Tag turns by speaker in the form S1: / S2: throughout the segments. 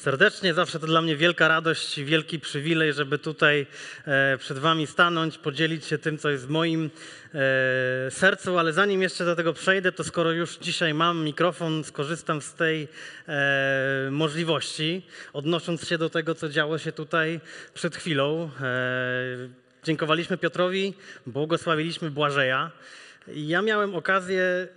S1: serdecznie. Zawsze to dla mnie wielka radość i wielki przywilej, żeby tutaj e, przed Wami stanąć, podzielić się tym, co jest w moim e, sercu. Ale zanim jeszcze do tego przejdę, to skoro już dzisiaj mam mikrofon, skorzystam z tej e, możliwości, odnosząc się do tego, co działo się tutaj przed chwilą. Dziękowaliśmy Piotrowi, błogosławiliśmy Błażeja. Ja miałem okazję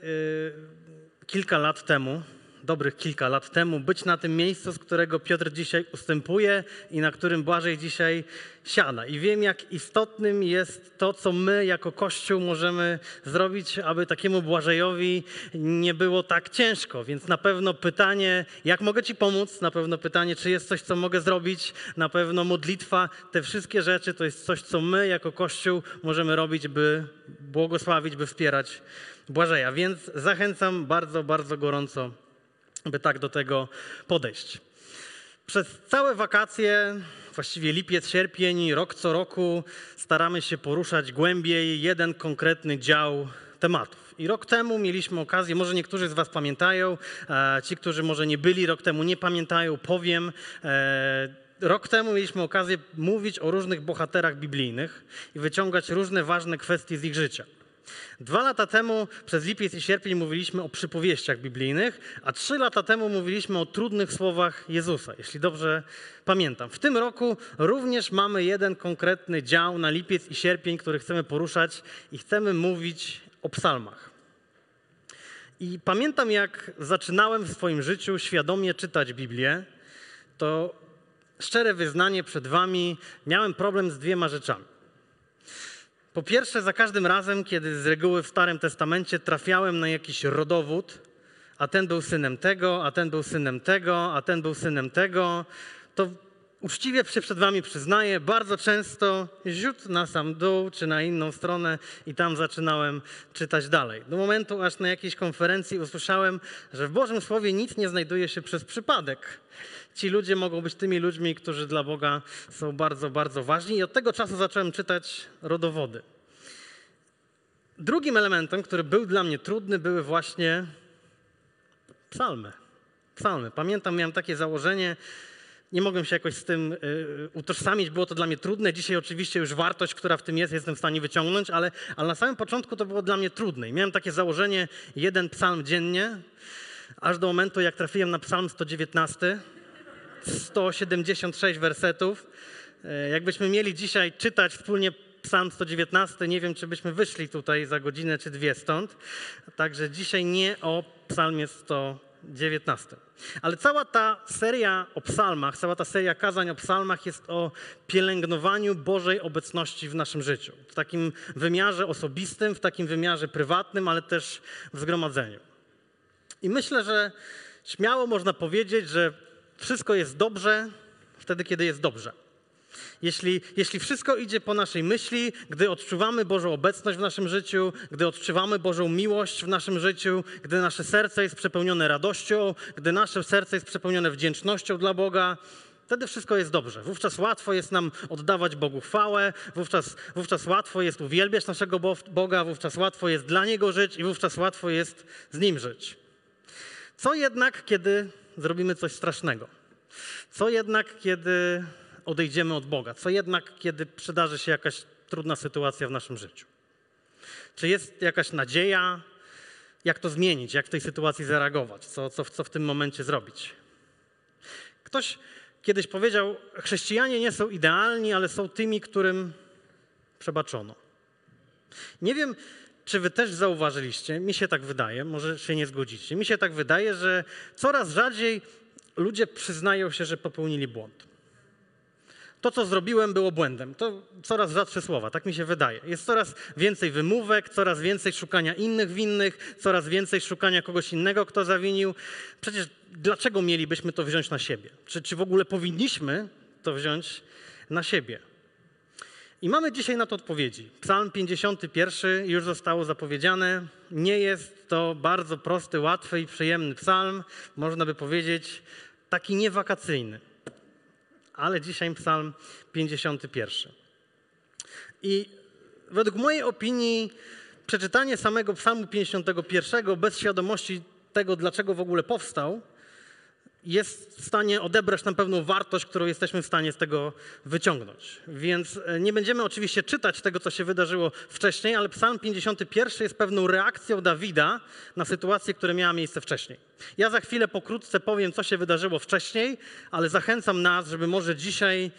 S1: kilka lat temu, dobrych kilka lat temu, być na tym miejscu, z którego Piotr dzisiaj ustępuje i na którym Błażej dzisiaj siada. I wiem, jak istotnym jest to, co my jako Kościół możemy zrobić, aby takiemu Błażejowi nie było tak ciężko. Więc na pewno pytanie, jak mogę Ci pomóc? Na pewno pytanie, czy jest coś, co mogę zrobić? Na pewno modlitwa. Te wszystkie rzeczy to jest coś, co my jako Kościół możemy robić, by błogosławić, by wspierać Błażeja. Więc zachęcam bardzo, bardzo gorąco by tak do tego podejść. Przez całe wakacje, właściwie lipiec, sierpień, rok co roku staramy się poruszać głębiej jeden konkretny dział tematów. I rok temu mieliśmy okazję, może niektórzy z Was pamiętają, ci, którzy może nie byli rok temu, nie pamiętają, powiem. E, rok temu mieliśmy okazję mówić o różnych bohaterach biblijnych i wyciągać różne ważne kwestie z ich życia. Dwa lata temu przez lipiec i sierpień mówiliśmy o przypowieściach biblijnych, a trzy lata temu mówiliśmy o trudnych słowach Jezusa, jeśli dobrze pamiętam. W tym roku również mamy jeden konkretny dział na lipiec i sierpień, który chcemy poruszać i chcemy mówić o psalmach. I pamiętam, jak zaczynałem w swoim życiu świadomie czytać Biblię, to szczere wyznanie przed Wami, miałem problem z dwiema rzeczami. Po pierwsze, za każdym razem, kiedy z reguły w Starym Testamencie trafiałem na jakiś rodowód, a ten był synem tego, a ten był synem tego, a ten był synem tego, to uczciwie się przed wami przyznaję, bardzo często ziut na sam dół, czy na inną stronę i tam zaczynałem czytać dalej. Do momentu, aż na jakiejś konferencji usłyszałem, że w Bożym Słowie nic nie znajduje się przez przypadek. Ci ludzie mogą być tymi ludźmi, którzy dla Boga są bardzo, bardzo ważni i od tego czasu zacząłem czytać rodowody. Drugim elementem, który był dla mnie trudny, były właśnie psalmy. Psalmy. Pamiętam, miałem takie założenie, nie mogłem się jakoś z tym y, utożsamić, było to dla mnie trudne. Dzisiaj oczywiście już wartość, która w tym jest, jestem w stanie wyciągnąć, ale, ale na samym początku to było dla mnie trudne. I miałem takie założenie, jeden psalm dziennie, aż do momentu, jak trafiłem na psalm 119, 176 wersetów. E, jakbyśmy mieli dzisiaj czytać wspólnie Psalm 119, nie wiem, czy byśmy wyszli tutaj za godzinę czy dwie stąd. Także dzisiaj nie o Psalmie 119. Ale cała ta seria o psalmach, cała ta seria kazań o psalmach jest o pielęgnowaniu Bożej obecności w naszym życiu. W takim wymiarze osobistym, w takim wymiarze prywatnym, ale też w zgromadzeniu. I myślę, że śmiało można powiedzieć, że wszystko jest dobrze wtedy, kiedy jest dobrze. Jeśli, jeśli wszystko idzie po naszej myśli, gdy odczuwamy Bożą obecność w naszym życiu, gdy odczuwamy Bożą miłość w naszym życiu, gdy nasze serce jest przepełnione radością, gdy nasze serce jest przepełnione wdzięcznością dla Boga, wtedy wszystko jest dobrze. Wówczas łatwo jest nam oddawać Bogu chwałę, wówczas, wówczas łatwo jest uwielbiać naszego Boga, wówczas łatwo jest dla Niego żyć i wówczas łatwo jest z Nim żyć. Co jednak, kiedy zrobimy coś strasznego? Co jednak, kiedy odejdziemy od Boga? Co jednak, kiedy przydarzy się jakaś trudna sytuacja w naszym życiu? Czy jest jakaś nadzieja? Jak to zmienić? Jak w tej sytuacji zareagować? Co, co, co w tym momencie zrobić? Ktoś kiedyś powiedział: Chrześcijanie nie są idealni, ale są tymi, którym przebaczono. Nie wiem, czy wy też zauważyliście, mi się tak wydaje, może się nie zgodzicie, mi się tak wydaje, że coraz rzadziej ludzie przyznają się, że popełnili błąd. To, co zrobiłem, było błędem. To coraz rzadsze słowa, tak mi się wydaje. Jest coraz więcej wymówek, coraz więcej szukania innych winnych, coraz więcej szukania kogoś innego, kto zawinił. Przecież dlaczego mielibyśmy to wziąć na siebie? Czy, czy w ogóle powinniśmy to wziąć na siebie? I mamy dzisiaj na to odpowiedzi. Psalm 51 już zostało zapowiedziane. Nie jest to bardzo prosty, łatwy i przyjemny psalm. Można by powiedzieć taki niewakacyjny. Ale dzisiaj psalm 51. I według mojej opinii przeczytanie samego psalmu 51 bez świadomości tego, dlaczego w ogóle powstał, jest w stanie odebrać nam pewną wartość, którą jesteśmy w stanie z tego wyciągnąć. Więc e, nie będziemy oczywiście czytać tego, co się wydarzyło wcześniej, ale Psalm 51 jest pewną reakcją Dawida na sytuację, która miała miejsce wcześniej. Ja za chwilę pokrótce powiem, co się wydarzyło wcześniej, ale zachęcam nas, żeby może dzisiaj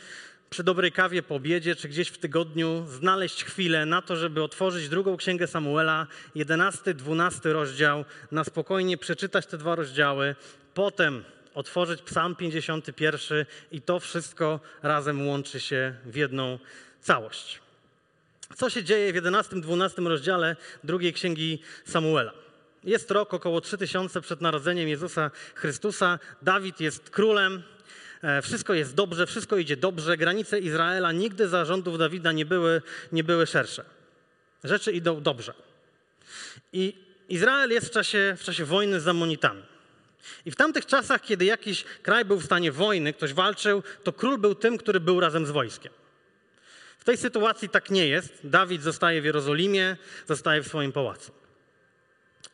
S1: przy dobrej kawie po obiedzie, czy gdzieś w tygodniu znaleźć chwilę na to, żeby otworzyć drugą księgę Samuela, 11, 12 rozdział, na spokojnie przeczytać te dwa rozdziały, potem otworzyć Psalm 51 i to wszystko razem łączy się w jedną całość. Co się dzieje w 11-12 rozdziale drugiej księgi Samuela? Jest rok około 3000 przed narodzeniem Jezusa Chrystusa. Dawid jest królem, e, wszystko jest dobrze, wszystko idzie dobrze. Granice Izraela nigdy za rządów Dawida nie były, nie były szersze. Rzeczy idą dobrze. I Izrael jest w czasie, w czasie wojny z Amonitami. I w tamtych czasach, kiedy jakiś kraj był w stanie wojny, ktoś walczył, to król był tym, który był razem z wojskiem. W tej sytuacji tak nie jest. Dawid zostaje w Jerozolimie, zostaje w swoim pałacu.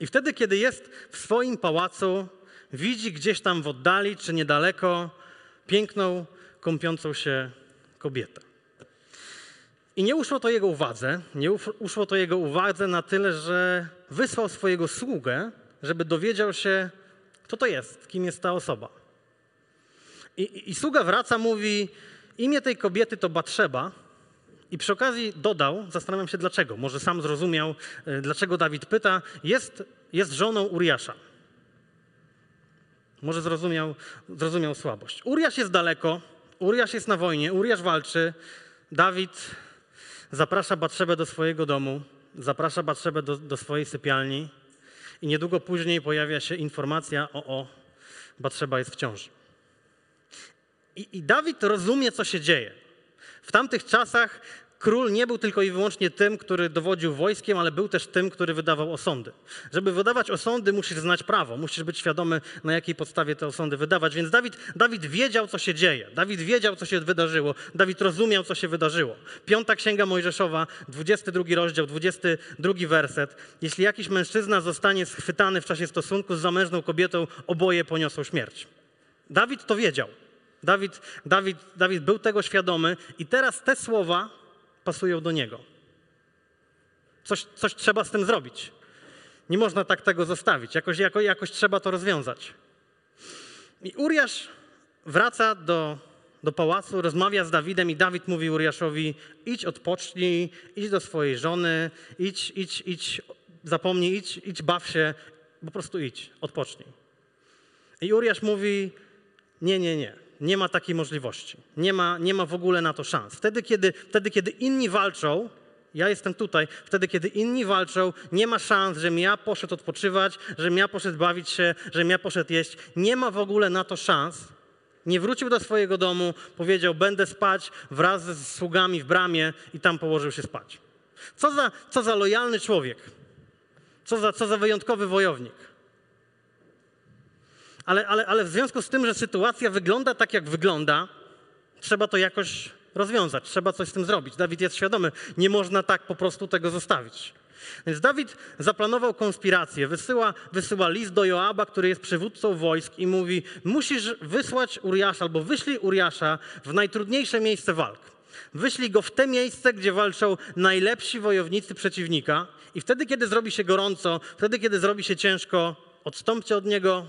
S1: I wtedy, kiedy jest w swoim pałacu, widzi gdzieś tam w oddali czy niedaleko piękną, kąpiącą się kobietę. I nie uszło to jego uwadze, nie uszło to jego uwadze na tyle, że wysłał swojego sługę, żeby dowiedział się, kto to jest? Kim jest ta osoba? I, i, i sługa wraca, mówi, imię tej kobiety to Batrzeba. I przy okazji dodał, zastanawiam się dlaczego, może sam zrozumiał, e, dlaczego Dawid pyta, jest, jest żoną Uriasza. Może zrozumiał, zrozumiał słabość. Uriasz jest daleko, Uriasz jest na wojnie, Uriasz walczy. Dawid zaprasza Batrzebę do swojego domu, zaprasza Batrzebę do, do swojej sypialni. I niedługo później pojawia się informacja o, o Batrzeba jest w ciąży. I, I Dawid rozumie, co się dzieje. W tamtych czasach król nie był tylko i wyłącznie tym, który dowodził wojskiem, ale był też tym, który wydawał osądy. Żeby wydawać osądy, musisz znać prawo, musisz być świadomy, na jakiej podstawie te osądy wydawać. Więc Dawid, Dawid wiedział, co się dzieje. Dawid wiedział, co się wydarzyło. Dawid rozumiał, co się wydarzyło. Piąta Księga Mojżeszowa, 22 rozdział, 22 werset. Jeśli jakiś mężczyzna zostanie schwytany w czasie stosunku z zamężną kobietą, oboje poniosą śmierć. Dawid to wiedział. Dawid, Dawid, Dawid był tego świadomy i teraz te słowa pasują do niego. Coś, coś trzeba z tym zrobić. Nie można tak tego zostawić. Jakoś, jako, jakoś trzeba to rozwiązać. I Uriasz wraca do, do pałacu, rozmawia z Dawidem i Dawid mówi Uriaszowi idź odpocznij, idź do swojej żony, idź, idź, idź, zapomnij, idź, idź baw się, po prostu idź, odpocznij. I Uriasz mówi nie, nie, nie. Nie ma takiej możliwości. Nie ma, nie ma w ogóle na to szans. Wtedy kiedy, wtedy, kiedy inni walczą, ja jestem tutaj, wtedy, kiedy inni walczą, nie ma szans, żebym ja poszedł odpoczywać, żebym ja poszedł bawić się, żebym ja poszedł jeść. Nie ma w ogóle na to szans. Nie wrócił do swojego domu, powiedział, będę spać wraz ze sługami w bramie i tam położył się spać. Co za, co za lojalny człowiek. Co za, co za wyjątkowy wojownik. Ale, ale, ale w związku z tym, że sytuacja wygląda tak, jak wygląda, trzeba to jakoś rozwiązać, trzeba coś z tym zrobić. Dawid jest świadomy, nie można tak po prostu tego zostawić. Więc Dawid zaplanował konspirację, wysyła, wysyła list do Joaba, który jest przywódcą wojsk i mówi, musisz wysłać Uriasza albo wyślij Uriasza w najtrudniejsze miejsce walk. Wyślij go w te miejsce, gdzie walczą najlepsi wojownicy przeciwnika i wtedy, kiedy zrobi się gorąco, wtedy, kiedy zrobi się ciężko, odstąpcie od niego,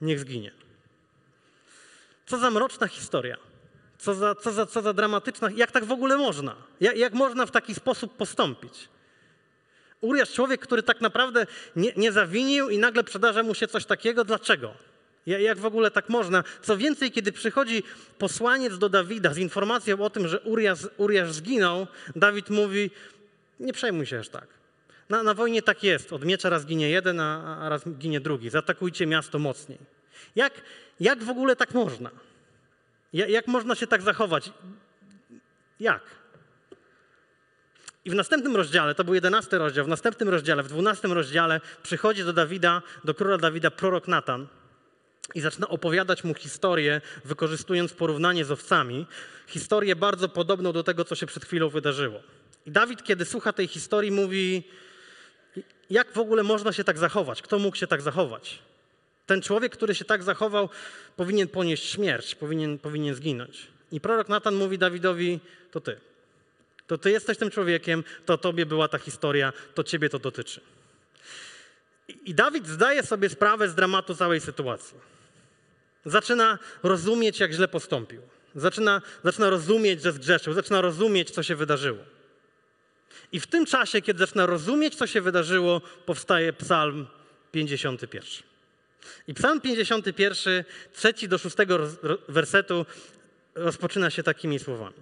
S1: niech zginie. Co za mroczna historia. Co za, co za, co za dramatyczna. Jak tak w ogóle można? Jak, jak można w taki sposób postąpić? Uriasz człowiek, który tak naprawdę nie, nie zawinił i nagle przydarza mu się coś takiego. Dlaczego? Jak w ogóle tak można? Co więcej, kiedy przychodzi posłaniec do Dawida z informacją o tym, że Uriasz, Uriasz zginął, Dawid mówi: Nie przejmuj się aż tak. Na, na wojnie tak jest. Od miecza raz ginie jeden, a, a raz ginie drugi. Zaatakujcie miasto mocniej. Jak, jak w ogóle tak można? Jak można się tak zachować? Jak? I w następnym rozdziale, to był jedenasty rozdział, w następnym rozdziale, w dwunastym rozdziale przychodzi do Dawida, do króla Dawida prorok Natan i zaczyna opowiadać mu historię, wykorzystując porównanie z owcami, historię bardzo podobną do tego, co się przed chwilą wydarzyło. I Dawid, kiedy słucha tej historii, mówi: Jak w ogóle można się tak zachować? Kto mógł się tak zachować? Ten człowiek, który się tak zachował, powinien ponieść śmierć, powinien, powinien zginąć. I prorok Natan mówi Dawidowi: To ty. To ty jesteś tym człowiekiem, to tobie była ta historia, to ciebie to dotyczy. I Dawid zdaje sobie sprawę z dramatu całej sytuacji. Zaczyna rozumieć, jak źle postąpił. Zaczyna, zaczyna rozumieć, że zgrzeszył. Zaczyna rozumieć, co się wydarzyło. I w tym czasie, kiedy zaczyna rozumieć, co się wydarzyło, powstaje Psalm 51. I Psalm 51, trzeci do szóstego wersetu rozpoczyna się takimi słowami.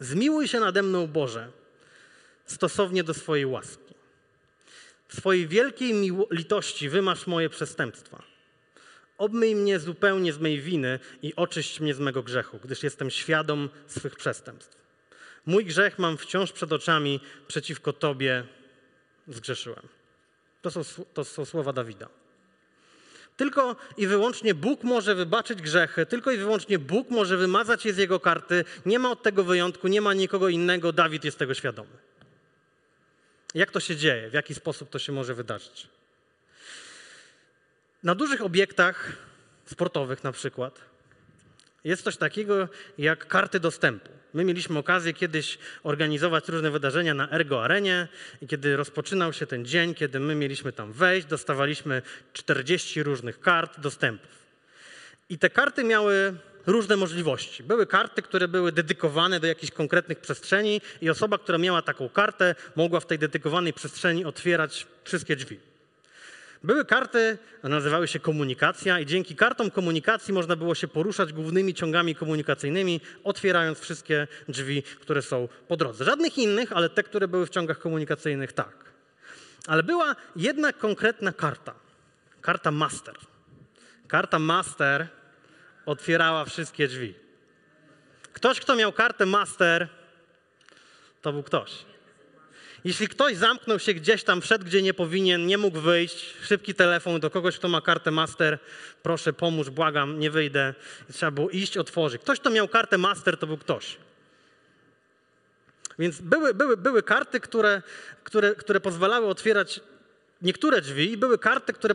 S1: Zmiłuj się nade mną, Boże, stosownie do swojej łaski. W swojej wielkiej litości wymasz moje przestępstwa. Obmyj mnie zupełnie z mej winy i oczyść mnie z mego grzechu, gdyż jestem świadom swych przestępstw. Mój grzech mam wciąż przed oczami, przeciwko Tobie zgrzeszyłem. To są, to są słowa Dawida. Tylko i wyłącznie Bóg może wybaczyć grzechy, tylko i wyłącznie Bóg może wymazać je z jego karty. Nie ma od tego wyjątku, nie ma nikogo innego. Dawid jest tego świadomy. Jak to się dzieje? W jaki sposób to się może wydarzyć? Na dużych obiektach sportowych na przykład jest coś takiego jak karty dostępu. My mieliśmy okazję kiedyś organizować różne wydarzenia na Ergo Arenie i kiedy rozpoczynał się ten dzień, kiedy my mieliśmy tam wejść, dostawaliśmy 40 różnych kart dostępów. I te karty miały różne możliwości. Były karty, które były dedykowane do jakichś konkretnych przestrzeni i osoba, która miała taką kartę, mogła w tej dedykowanej przestrzeni otwierać wszystkie drzwi. Były karty, nazywały się komunikacja, i dzięki kartom komunikacji można było się poruszać głównymi ciągami komunikacyjnymi, otwierając wszystkie drzwi, które są po drodze. Żadnych innych, ale te, które były w ciągach komunikacyjnych, tak. Ale była jedna konkretna karta. Karta master. Karta master otwierała wszystkie drzwi. Ktoś, kto miał kartę master, to był ktoś. Jeśli ktoś zamknął się gdzieś tam, wszedł gdzie nie powinien, nie mógł wyjść, szybki telefon do kogoś, kto ma kartę master, proszę pomóż, błagam, nie wyjdę. Trzeba było iść, otworzyć. Ktoś, kto miał kartę master, to był ktoś. Więc były, były, były karty, które, które, które pozwalały otwierać niektóre drzwi i były karty, które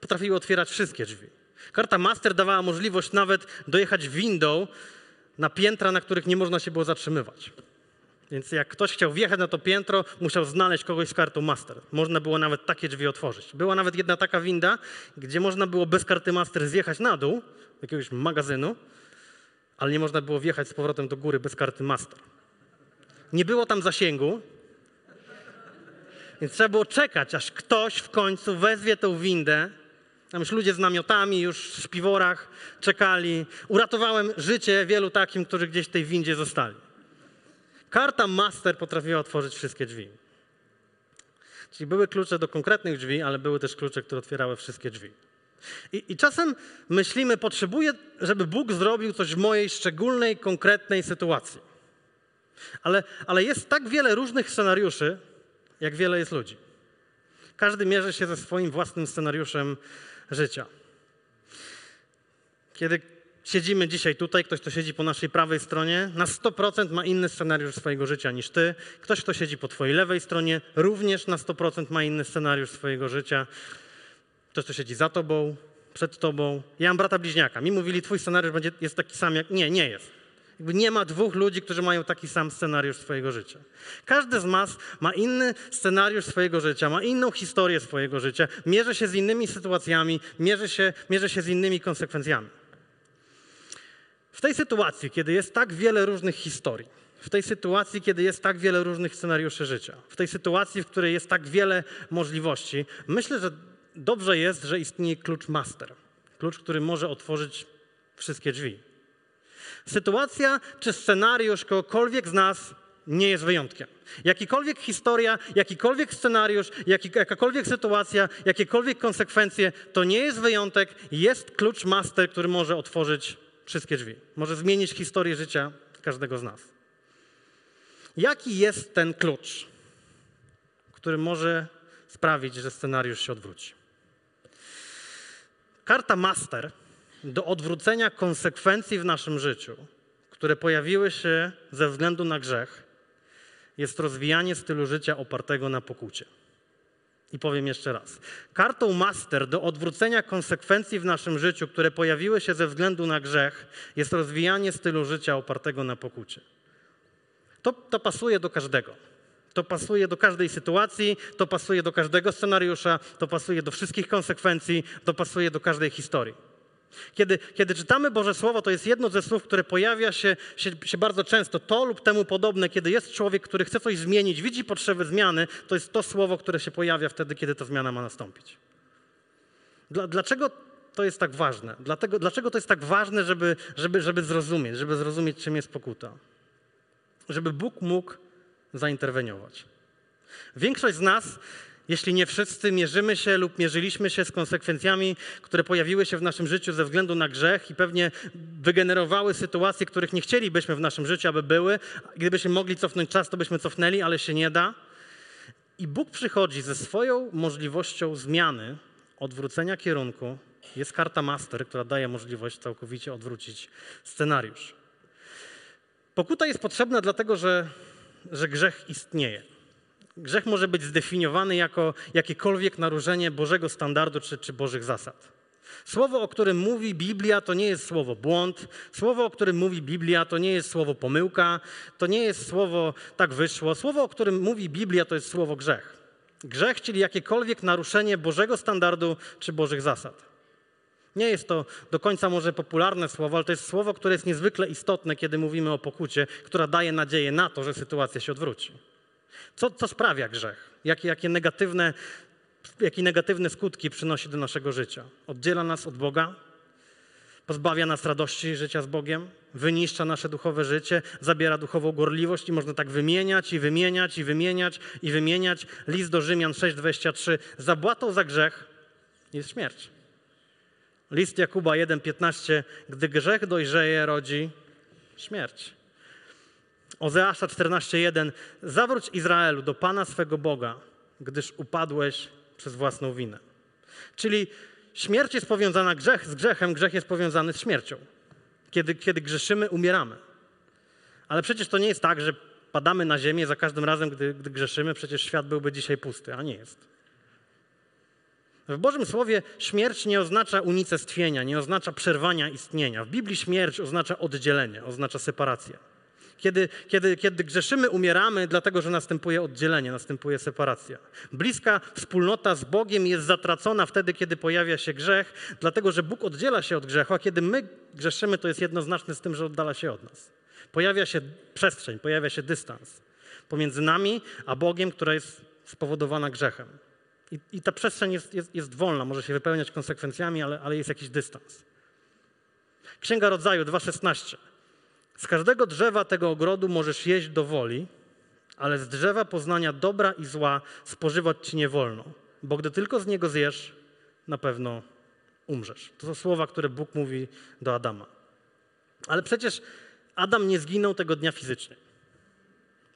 S1: potrafiły otwierać wszystkie drzwi. Karta master dawała możliwość nawet dojechać windą na piętra, na których nie można się było zatrzymywać. Więc jak ktoś chciał wjechać na to piętro, musiał znaleźć kogoś z kartą master. Można było nawet takie drzwi otworzyć. Była nawet jedna taka winda, gdzie można było bez karty master zjechać na dół jakiegoś magazynu, ale nie można było wjechać z powrotem do góry bez karty master. Nie było tam zasięgu, więc trzeba było czekać, aż ktoś w końcu wezwie tą windę. Tam już ludzie z namiotami, już w śpiworach czekali. Uratowałem życie wielu takim, którzy gdzieś w tej windzie zostali. Karta master potrafiła otworzyć wszystkie drzwi. Czyli były klucze do konkretnych drzwi, ale były też klucze, które otwierały wszystkie drzwi. I, I, czasem myślimy, potrzebuję, żeby Bóg zrobił coś w mojej szczególnej, konkretnej sytuacji. Ale, ale jest tak wiele różnych scenariuszy, jak wiele jest ludzi. Każdy mierzy się ze swoim własnym scenariuszem życia. Kiedy siedzimy dzisiaj tutaj, ktoś, kto siedzi po naszej prawej stronie, na 100% ma inny scenariusz swojego życia niż ty. Ktoś, kto siedzi po twojej lewej stronie, również na 100% ma inny scenariusz swojego życia. Ktoś, kto siedzi za tobą, przed tobą. Ja mam brata bliźniaka. Mi mówili, twój scenariusz będzie, jest taki sam jak... Nie, nie jest. Jakby nie ma dwóch ludzi, którzy mają taki sam scenariusz swojego życia. Każdy z nas ma inny scenariusz swojego życia, ma inną historię swojego życia, mierzy się z innymi sytuacjami, mierzy się, mierzy się z innymi konsekwencjami. W tej sytuacji, kiedy jest tak wiele różnych historii, w tej sytuacji, kiedy jest tak wiele różnych scenariuszy życia, w tej sytuacji, w której jest tak wiele możliwości, myślę, że dobrze jest, że istnieje klucz master. Klucz, który może otworzyć wszystkie drzwi. Sytuacja czy scenariusz kogokolwiek z nas nie jest wyjątkiem. Jakikolwiek historia, jakikolwiek scenariusz, jakakolwiek sytuacja, jakiekolwiek konsekwencje, to nie jest wyjątek, jest klucz master, który może otworzyć wszystkie drzwi. Może zmienić historię życia każdego z nas. Jaki jest ten klucz, który może sprawić, że scenariusz się odwróci? Karta master do odwrócenia konsekwencji w naszym życiu, które pojawiły się ze względu na grzech, jest rozwijanie stylu życia opartego na pokucie. I powiem jeszcze raz. Kartą master do odwrócenia konsekwencji w naszym życiu, które pojawiły się ze względu na grzech, jest rozwijanie stylu życia opartego na pokucie. To, to pasuje do każdego. To pasuje do każdej sytuacji, to pasuje do każdego scenariusza, to pasuje do wszystkich konsekwencji, to pasuje do każdej historii. Kiedy, kiedy czytamy Boże Słowo, to jest jedno ze słów, które pojawia się, się, się, bardzo często, to lub temu podobne. Kiedy jest człowiek, który chce coś zmienić, widzi potrzeby zmiany, to jest to słowo, które się pojawia wtedy, kiedy ta zmiana ma nastąpić. Dla, dlaczego to jest tak ważne? Dlatego, dlaczego to jest tak ważne, żeby, żeby, żeby zrozumieć, żeby zrozumieć, czym jest pokuta? Żeby Bóg mógł zainterweniować. Większość z nas jeśli nie wszyscy mierzymy się lub mierzyliśmy się z konsekwencjami, które pojawiły się w naszym życiu ze względu na grzech i pewnie wygenerowały sytuacje, których nie chcielibyśmy w naszym życiu, aby były. Gdybyśmy mogli cofnąć czas, to byśmy cofnęli, ale się nie da. I Bóg przychodzi ze swoją możliwością zmiany, odwrócenia kierunku. Jest karta master, która daje możliwość całkowicie odwrócić scenariusz. Pokuta jest potrzebna dlatego, że, że grzech istnieje. Grzech może być zdefiniowany jako jakiekolwiek naruszenie Bożego standardu czy, czy Bożych zasad. Słowo, o którym mówi Biblia, to nie jest słowo błąd. Słowo, o którym mówi Biblia, to nie jest słowo pomyłka. To nie jest słowo tak wyszło. Słowo, o którym mówi Biblia, to jest słowo grzech. Grzech, czyli jakiekolwiek naruszenie Bożego standardu czy Bożych zasad. Nie jest to do końca może popularne słowo, ale to jest słowo, które jest niezwykle istotne, kiedy mówimy o pokucie, która daje nadzieję na to, że sytuacja się odwróci. Co, co sprawia grzech? Jakie, jakie, negatywne, jakie negatywne skutki przynosi do naszego życia? Oddziela nas od Boga, pozbawia nas radości życia z Bogiem, wyniszcza nasze duchowe życie, zabiera duchową gorliwość i można tak wymieniać i wymieniać i wymieniać i wymieniać. List do Rzymian 6:23. Zabłatą za grzech jest śmierć. List Jakuba 1:15. Gdy grzech dojrzeje, rodzi śmierć. Ozeasza 14:1 Zawróć Izraelu do Pana swego Boga, gdyż upadłeś przez własną winę. Czyli śmierć jest powiązana grzech z grzechem, grzech jest powiązany z śmiercią. Kiedy, kiedy grzeszymy, umieramy. Ale przecież to nie jest tak, że padamy na ziemię za każdym razem, gdy, gdy grzeszymy, przecież świat byłby dzisiaj pusty, a nie jest. W Bożym Słowie śmierć nie oznacza unicestwienia, nie oznacza przerwania istnienia. W Biblii śmierć oznacza oddzielenie, oznacza separację. Kiedy, kiedy, kiedy grzeszymy, umieramy, dlatego że następuje oddzielenie, następuje separacja. Bliska wspólnota z Bogiem jest zatracona wtedy, kiedy pojawia się grzech, dlatego że Bóg oddziela się od grzechu, a kiedy my grzeszymy, to jest jednoznaczne z tym, że oddala się od nas. Pojawia się przestrzeń, pojawia się dystans pomiędzy nami a Bogiem, która jest spowodowana grzechem. I, i ta przestrzeń jest, jest, jest, wolna, może się wypełniać konsekwencjami, ale, ale jest jakiś dystans. Księga Rodzaju 2,16. Z każdego drzewa tego ogrodu możesz jeść do woli, ale z drzewa poznania dobra i zła spożywać ci nie wolno, bo gdy tylko z niego zjesz, na pewno umrzesz. To są słowa, które Bóg mówi do Adama. Ale przecież Adam nie zginął tego dnia fizycznie.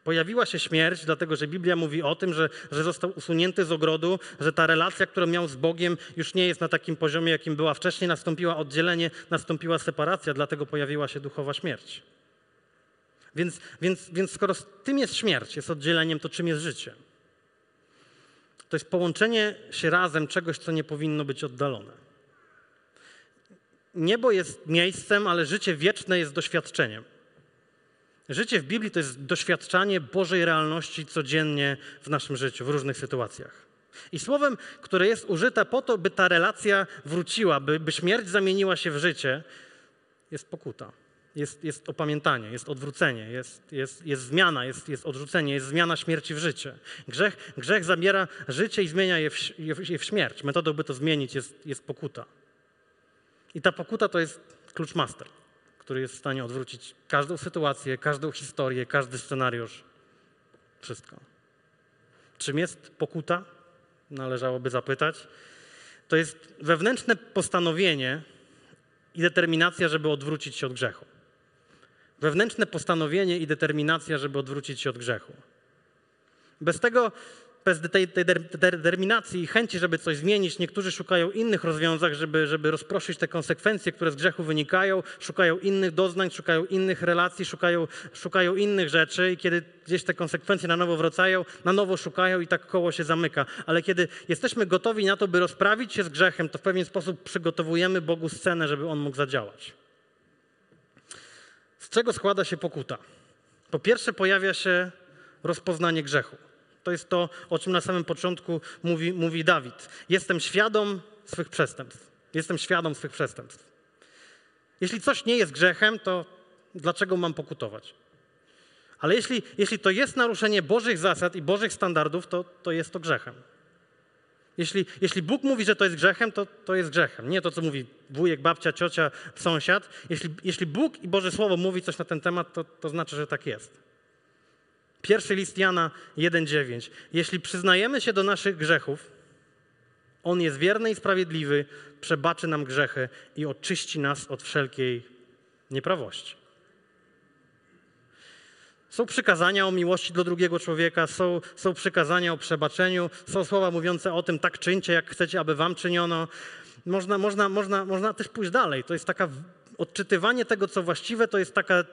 S1: Pojawiła się śmierć, dlatego że Biblia mówi o tym, że, że został usunięty z ogrodu, że ta relacja, którą miał z Bogiem, już nie jest na takim poziomie, jakim była wcześniej. Nastąpiła oddzielenie, nastąpiła separacja, dlatego pojawiła się duchowa śmierć. Więc, więc, więc skoro tym jest śmierć, jest oddzieleniem, to czym jest życie? To jest połączenie się razem czegoś, co nie powinno być oddalone. Niebo jest miejscem, ale życie wieczne jest doświadczeniem. Życie w Biblii to jest doświadczanie Bożej realności codziennie w naszym życiu, w różnych sytuacjach. I słowem, które jest użyte po to, by ta relacja wróciła, by, by śmierć zamieniła się w życie, jest pokuta. Jest, jest opamiętanie, jest odwrócenie, jest, jest, jest zmiana, jest, jest odrzucenie, jest zmiana śmierci w życie. Grzech, grzech zabiera życie i zmienia je w, je w śmierć. Metodą, by to zmienić, jest, jest pokuta. I ta pokuta to jest klucz master który jest w stanie odwrócić każdą sytuację, każdą historię, każdy scenariusz. Wszystko. Czym jest pokuta? Należałoby zapytać. To jest wewnętrzne postanowienie i determinacja, żeby odwrócić się od grzechu. Wewnętrzne postanowienie i determinacja, żeby odwrócić się od grzechu. Bez tego, bez tej, tej determinacji i chęci, żeby coś zmienić, niektórzy szukają innych rozwiązań, żeby, żeby rozproszyć te konsekwencje, które z grzechu wynikają, szukają innych doznań, szukają innych relacji, szukają, szukają innych rzeczy i kiedy gdzieś te konsekwencje na nowo wracają, na nowo szukają i tak koło się zamyka. Ale kiedy jesteśmy gotowi na to, by rozprawić się z grzechem, to w pewien sposób przygotowujemy Bogu scenę, żeby On mógł zadziałać. Z czego składa się pokuta? Po pierwsze pojawia się rozpoznanie grzechu. To jest to, o czym na samym początku mówi, mówi Dawid. Jestem świadom swych przestępstw. Jestem świadom swych przestępstw. Jeśli coś nie jest grzechem, to dlaczego mam pokutować? Ale jeśli, jeśli to jest naruszenie Bożych zasad i Bożych standardów, to, to jest to grzechem. Jeśli, jeśli Bóg mówi, że to jest grzechem, to to jest grzechem. Nie to, co mówi wujek, babcia, ciocia, sąsiad. Jeśli, jeśli Bóg i Boże Słowo mówi coś na ten temat, to, to znaczy, że tak jest. Pierwszy list Jana 1,9. Jeśli przyznajemy się do naszych grzechów, On jest wierny i sprawiedliwy, przebaczy nam grzechy i oczyści nas od wszelkiej nieprawości. Są przykazania o miłości do drugiego człowieka, są, są przykazania o przebaczeniu, są słowa mówiące o tym, tak czyńcie, jak chcecie, aby wam czyniono. Można, można, można, można też pójść dalej. To jest taka odczytywanie tego, co właściwe, to jest taka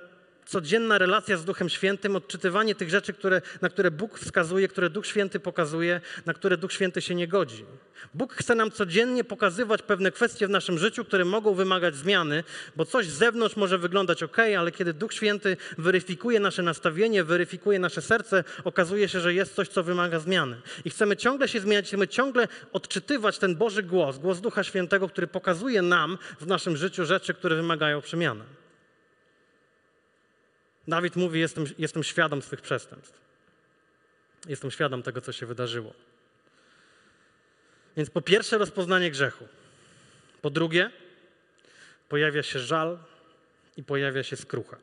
S1: codzienna relacja z Duchem Świętym, odczytywanie tych rzeczy, które, na które Bóg wskazuje, które Duch Święty pokazuje, na które Duch Święty się nie godzi. Bóg chce nam codziennie pokazywać pewne kwestie w naszym życiu, które mogą wymagać zmiany, bo coś z zewnątrz może wyglądać ok, ale kiedy Duch Święty weryfikuje nasze nastawienie, weryfikuje nasze serce, okazuje się, że jest coś, co wymaga zmiany. I chcemy ciągle się zmieniać, chcemy ciągle odczytywać ten Boży głos, głos Ducha Świętego, który pokazuje nam w naszym życiu rzeczy, które wymagają przemiany. Dawid mówi: jestem, jestem świadom swych przestępstw. Jestem świadom tego, co się wydarzyło. Więc po pierwsze, rozpoznanie grzechu. Po drugie, pojawia się żal i pojawia się skrucha.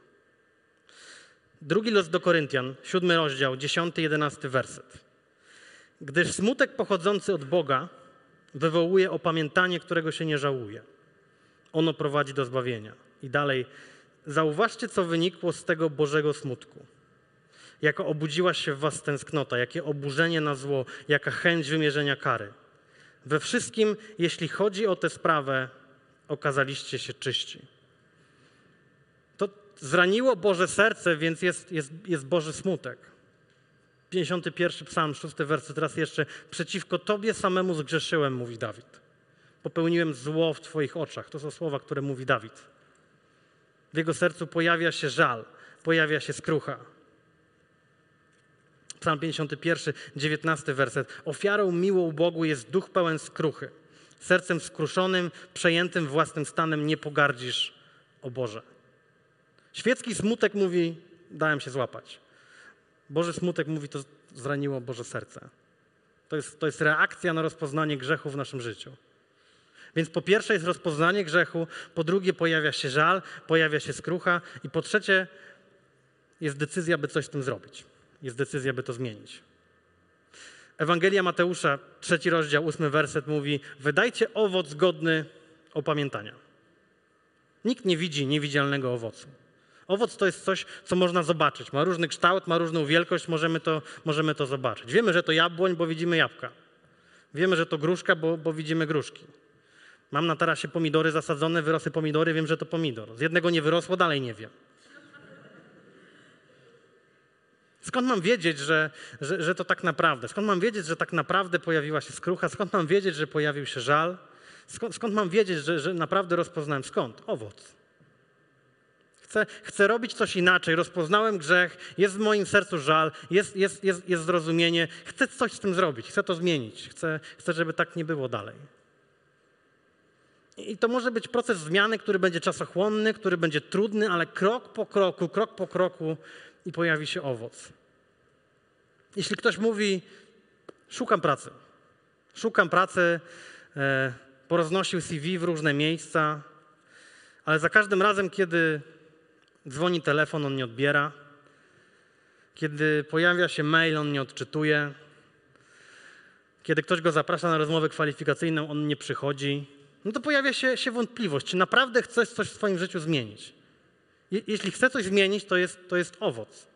S1: Drugi los do Koryntian, siódmy rozdział, dziesiąty, jedenasty werset. Gdyż smutek pochodzący od Boga wywołuje opamiętanie, którego się nie żałuje. Ono prowadzi do zbawienia. I dalej, Zauważcie, co wynikło z tego Bożego smutku. Jako obudziła się w was tęsknota, jakie oburzenie na zło, jaka chęć wymierzenia kary. We wszystkim, jeśli chodzi o tę sprawę, okazaliście się czyści. To zraniło Boże serce, więc jest, jest, jest Boży smutek. 51 psalm, 6 werset, teraz jeszcze. Przeciwko Tobie samemu zgrzeszyłem, mówi Dawid. Popełniłem zło w Twoich oczach. To są słowa, które mówi Dawid. W jego sercu pojawia się żal, pojawia się skrucha. Psalm 51, 19 werset. Ofiarą miłą Bogu jest duch pełen skruchy. Sercem skruszonym, przejętym własnym stanem nie pogardzisz, o Boże. Świecki smutek mówi, dałem się złapać. Boży smutek mówi, to zraniło Boże serce. To jest, to jest reakcja na rozpoznanie grzechu w naszym życiu. Więc po pierwsze jest rozpoznanie grzechu, po drugie pojawia się żal, pojawia się skrucha i po trzecie jest decyzja, by coś z tym zrobić. Jest decyzja, by to zmienić. Ewangelia Mateusza, trzeci rozdział, ósmy werset mówi: Wydajcie owoc godny opamiętania. Nikt nie widzi niewidzialnego owocu. Owoc to jest coś, co można zobaczyć. Ma różny kształt, ma różną wielkość, możemy to, możemy to zobaczyć. Wiemy, że to jabłoń, bo widzimy jabłka. Wiemy, że to gruszka, bo, bo widzimy gruszki. Mam na tarasie pomidory zasadzone, wyrosły pomidory, wiem, że to pomidor. Z jednego nie wyrosło, dalej nie wiem. Skąd mam wiedzieć, że, że, że to tak naprawdę? Skąd mam wiedzieć, że tak naprawdę pojawiła się skrucha? Skąd mam wiedzieć, że pojawił się żal? Skąd, skąd mam wiedzieć, że, że naprawdę rozpoznałem? Skąd? Owoc. Chcę, chcę robić coś inaczej. Rozpoznałem grzech, jest w moim sercu żal, jest, jest, jest, jest zrozumienie. Chcę coś z tym zrobić, chcę to zmienić. Chcę, chcę, żeby tak nie było dalej. I to może być proces zmiany, który będzie czasochłonny, który będzie trudny, ale krok po kroku, krok po kroku i pojawi się owoc. Jeśli ktoś mówi, szukam pracy, szukam pracy, e, poroznosił CV w różne miejsca, ale za każdym razem, kiedy dzwoni telefon, on nie odbiera, kiedy pojawia się mail, on nie odczytuje, kiedy ktoś go zaprasza na rozmowę kwalifikacyjną, on nie przychodzi, no to pojawia się, się wątpliwość, czy naprawdę chcesz coś w swoim życiu zmienić. Jeśli chcę coś zmienić, to jest, to jest owoc.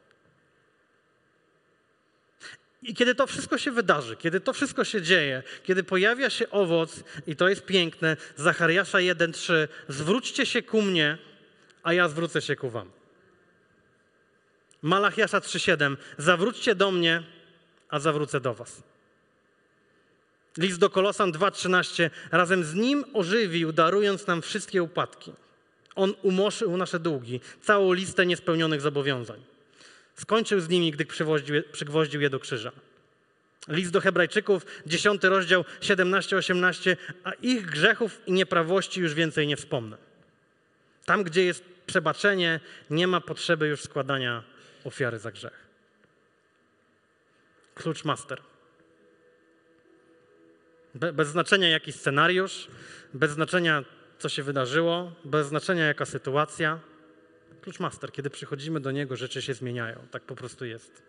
S1: I kiedy to wszystko się wydarzy, kiedy to wszystko się dzieje, kiedy pojawia się owoc, i to jest piękne, Zachariasza 1:3, zwróćcie się ku mnie, a ja zwrócę się ku wam. Malachiasza 3:7, zawróćcie do mnie, a zawrócę do was. List do Kolosan 2:13, razem z nim ożywił, darując nam wszystkie upadki. On umoszył nasze długi, całą listę niespełnionych zobowiązań. Skończył z nimi, gdy przygwoździł je do krzyża. List do Hebrajczyków, 10 rozdział 17-18, a ich grzechów i nieprawości już więcej nie wspomnę. Tam, gdzie jest przebaczenie, nie ma potrzeby już składania ofiary za grzech. Klucz master. Be, bez znaczenia jaki scenariusz, bez znaczenia co się wydarzyło, bez znaczenia jaka sytuacja. Klucz master, kiedy przychodzimy do niego, rzeczy się zmieniają. Tak po prostu jest.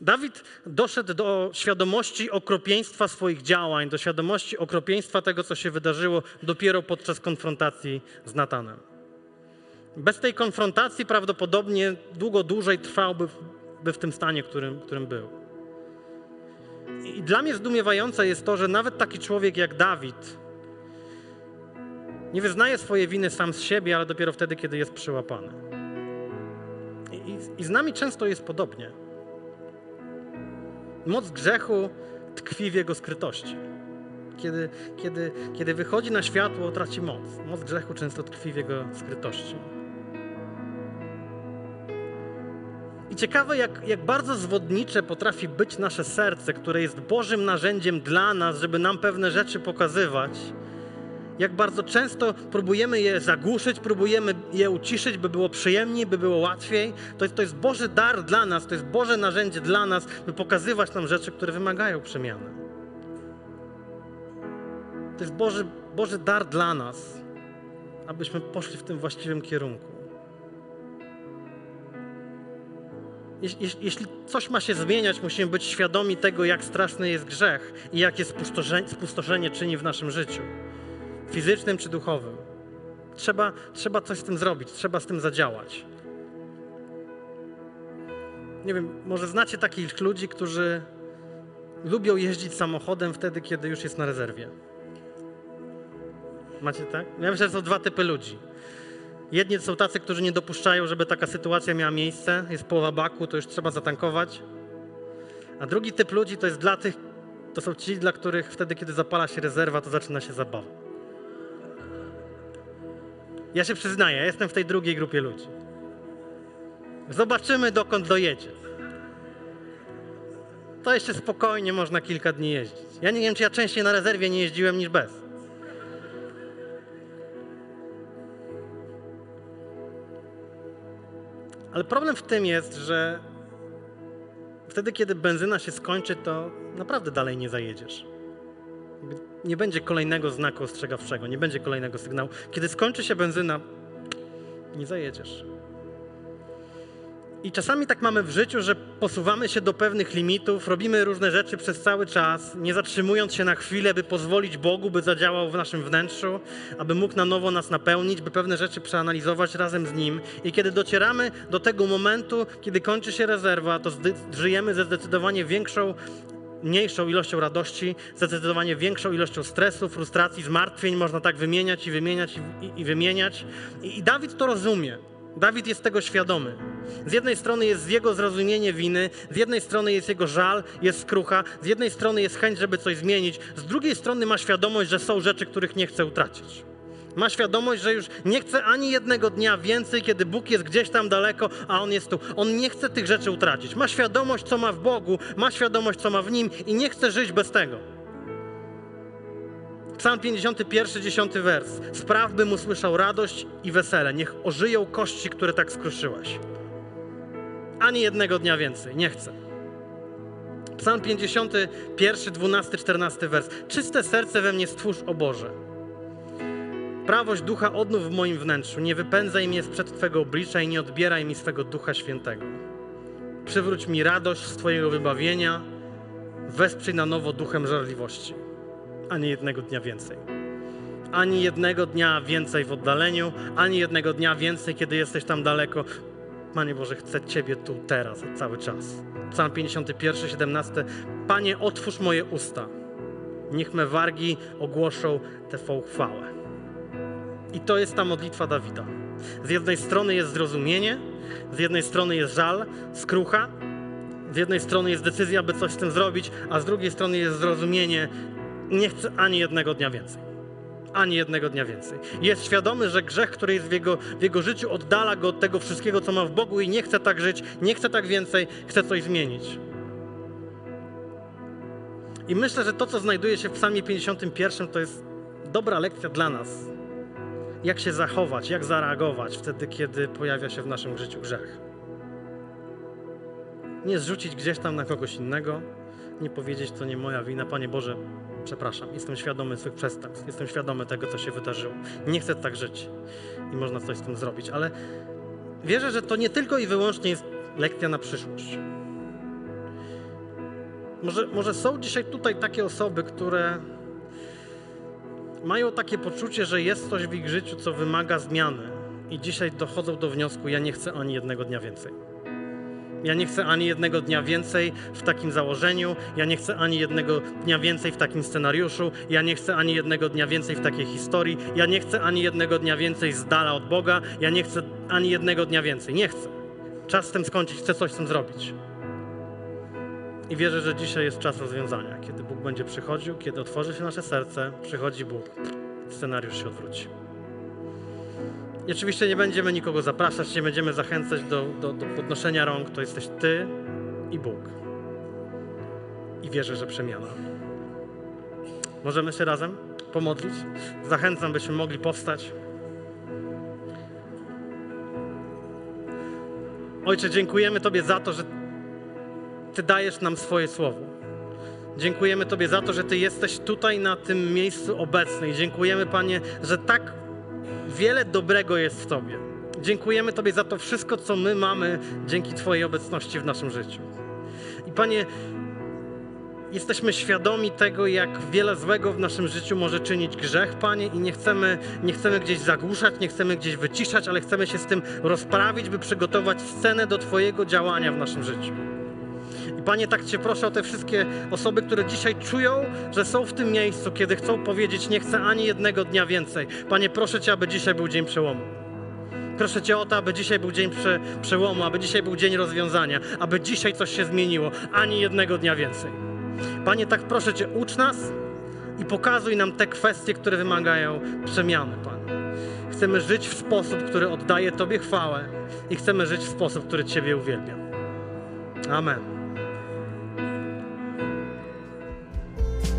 S1: Dawid doszedł do świadomości okropieństwa swoich działań, do świadomości okropieństwa tego, co się wydarzyło dopiero podczas konfrontacji z Natanem. Bez tej konfrontacji prawdopodobnie długo dłużej trwałby by w tym stanie, którym, którym był. I dla mnie zdumiewające jest to, że nawet taki człowiek jak Dawid nie wyznaje swojej winy sam z siebie, ale dopiero wtedy, kiedy jest przyłapany. I, i, i z nami często jest podobnie. Moc grzechu tkwi w jego skrytości. Kiedy, kiedy, kiedy wychodzi na światło, traci moc. Moc grzechu często tkwi w jego skrytości. I ciekawe, jak, jak bardzo zwodnicze potrafi być nasze serce, które jest Bożym narzędziem dla nas, żeby nam pewne rzeczy pokazywać. Jak bardzo często próbujemy je zagłuszyć, próbujemy je uciszyć, by było przyjemniej, by było łatwiej. To jest, to jest Boży dar dla nas, to jest Boże narzędzie dla nas, by pokazywać nam rzeczy, które wymagają przemiany. To jest Boży, Boży dar dla nas, abyśmy poszli w tym właściwym kierunku. Jeśli, coś ma się zmieniać, musimy być świadomi tego, jak straszny jest grzech i jakie spustoszenie, spustoszenie czyni w naszym życiu, fizycznym czy duchowym. Trzeba, trzeba coś z tym zrobić, trzeba z tym zadziałać. Nie wiem, może znacie takich ludzi, którzy lubią jeździć samochodem wtedy, kiedy już jest na rezerwie. Macie tak? Ja myślę, że są dwa typy ludzi. Jedni są tacy, którzy nie dopuszczają, żeby taka sytuacja miała miejsce. Jest połowa baku, to już trzeba zatankować. A drugi typ ludzi to jest dla tych, to są ci, dla których wtedy, kiedy zapala się rezerwa, to zaczyna się zabawa. Ja się przyznaję, ja jestem w tej drugiej grupie ludzi. Zobaczymy, dokąd dojedzie. To jeszcze spokojnie można kilka dni jeździć. Ja nie wiem, czy ja częściej na rezerwie nie jeździłem niż bez. Ale problem w tym jest, że wtedy, kiedy benzyna się skończy, to naprawdę dalej nie zajedziesz. Nie będzie kolejnego znaku ostrzegawczego, nie będzie kolejnego sygnału. Kiedy skończy się benzyna, nie zajedziesz. I czasami tak mamy w życiu, że posuwamy się do pewnych limitów, robimy różne rzeczy przez cały czas, nie zatrzymując się na chwilę, by pozwolić Bogu, by zadziałał w naszym wnętrzu, aby mógł na nowo nas napełnić, by pewne rzeczy przeanalizować razem z Nim. I kiedy docieramy do tego momentu, kiedy kończy się rezerwa, to żyjemy ze zdecydowanie większą mniejszą ilością radości, zdecydowanie większą ilością stresu, frustracji, zmartwień, można tak wymieniać i wymieniać i, i, i wymieniać. I, I Dawid to rozumie. Dawid jest tego świadomy. Z jednej strony jest jego zrozumienie winy, z jednej strony jest jego żal, jest skrucha, z jednej strony jest chęć, żeby coś zmienić, z drugiej strony ma świadomość, że są rzeczy, których nie chce utracić. Ma świadomość, że już nie chce ani jednego dnia więcej, kiedy Bóg jest gdzieś tam daleko, a On jest tu. On nie chce tych rzeczy utracić. Ma świadomość, co ma w Bogu, ma świadomość, co ma w Nim i nie chce żyć bez tego. Psalm 51, 10 wers. Spraw, bym usłyszał radość i wesele. Niech ożyją kości, które tak skruszyłaś. Ani jednego dnia więcej. Nie chcę. Psalm 51, 12, 14 wers. Czyste serce we mnie stwórz, o Boże. Prawość ducha odnów w moim wnętrzu. Nie wypędzaj mnie sprzed Twego oblicza i nie odbieraj mi swego ducha świętego. Przywróć mi radość z Twojego wybawienia. Wesprzyj na nowo duchem żarliwości a nie jednego dnia więcej. ani jednego dnia więcej w oddaleniu, ani jednego dnia więcej, kiedy jesteś tam daleko. Panie Boże, chcę Ciebie tu, teraz, cały czas. Psalm 51, 17. Panie, otwórz moje usta. Niech me wargi ogłoszą Twą chwałę. I to jest ta modlitwa Dawida. Z jednej strony jest zrozumienie, z jednej strony jest żal, skrucha, z jednej strony jest decyzja, by coś z tym zrobić, a z drugiej strony jest zrozumienie, nie chcę ani jednego dnia więcej. Ani jednego dnia więcej. Jest świadomy, że grzech, który jest w jego, w jego życiu, oddala go od tego wszystkiego, co ma w Bogu i nie chce tak żyć, nie chce tak więcej, chce coś zmienić. I myślę, że to, co znajduje się w Psalmie 51, to jest dobra lekcja dla nas. Jak się zachować, jak zareagować wtedy, kiedy pojawia się w naszym życiu grzech. Nie zrzucić gdzieś tam na kogoś innego, nie powiedzieć, to nie moja wina. Panie Boże, przepraszam, jestem świadomy swych przestępstw, jestem świadomy tego, co się wydarzyło. Nie chcę tak żyć i można coś z tym zrobić, ale wierzę, że to nie tylko i wyłącznie jest lekcja na przyszłość. Może, może są dzisiaj tutaj takie osoby, które mają takie poczucie, że jest coś w ich życiu, co wymaga zmiany, i dzisiaj dochodzą do wniosku: Ja nie chcę ani jednego dnia więcej. Ja nie chcę ani jednego dnia więcej w takim założeniu, ja nie chcę ani jednego dnia więcej w takim scenariuszu, ja nie chcę ani jednego dnia więcej w takiej historii, ja nie chcę ani jednego dnia więcej z dala od Boga, ja nie chcę ani jednego dnia więcej. Nie chcę. Czas z tym skończyć, chcę coś z tym zrobić. I wierzę, że dzisiaj jest czas rozwiązania. Kiedy Bóg będzie przychodził, kiedy otworzy się nasze serce, przychodzi Bóg, scenariusz się odwróci. I oczywiście nie będziemy nikogo zapraszać, nie będziemy zachęcać do, do, do podnoszenia rąk. To jesteś Ty i Bóg. I wierzę, że przemiana. Możemy się razem pomodlić? Zachęcam, byśmy mogli powstać. Ojcze, dziękujemy Tobie za to, że Ty dajesz nam swoje słowo. Dziękujemy Tobie za to, że Ty jesteś tutaj na tym miejscu obecny. I dziękujemy, Panie, że tak wiele dobrego jest w Tobie. Dziękujemy Tobie za to wszystko, co my mamy dzięki Twojej obecności w naszym życiu. I Panie, jesteśmy świadomi tego, jak wiele złego w naszym życiu może czynić grzech, Panie, i nie chcemy, nie chcemy gdzieś zagłuszać, nie chcemy gdzieś wyciszać, ale chcemy się z tym rozprawić, by przygotować scenę do Twojego działania w naszym życiu. Panie, tak Cię proszę o te wszystkie osoby, które dzisiaj czują, że są w tym miejscu, kiedy chcą powiedzieć, nie chcę ani jednego dnia więcej. Panie, proszę Cię, aby dzisiaj był dzień przełomu. Proszę Cię o to, aby dzisiaj był dzień prze, przełomu, aby dzisiaj był dzień rozwiązania, aby dzisiaj coś się zmieniło, ani jednego dnia więcej. Panie, tak proszę Cię, ucz nas i pokazuj nam te kwestie, które wymagają przemiany, Panie. Chcemy żyć w sposób, który oddaje Tobie chwałę i chcemy żyć w sposób, który Ciebie uwielbia. Amen.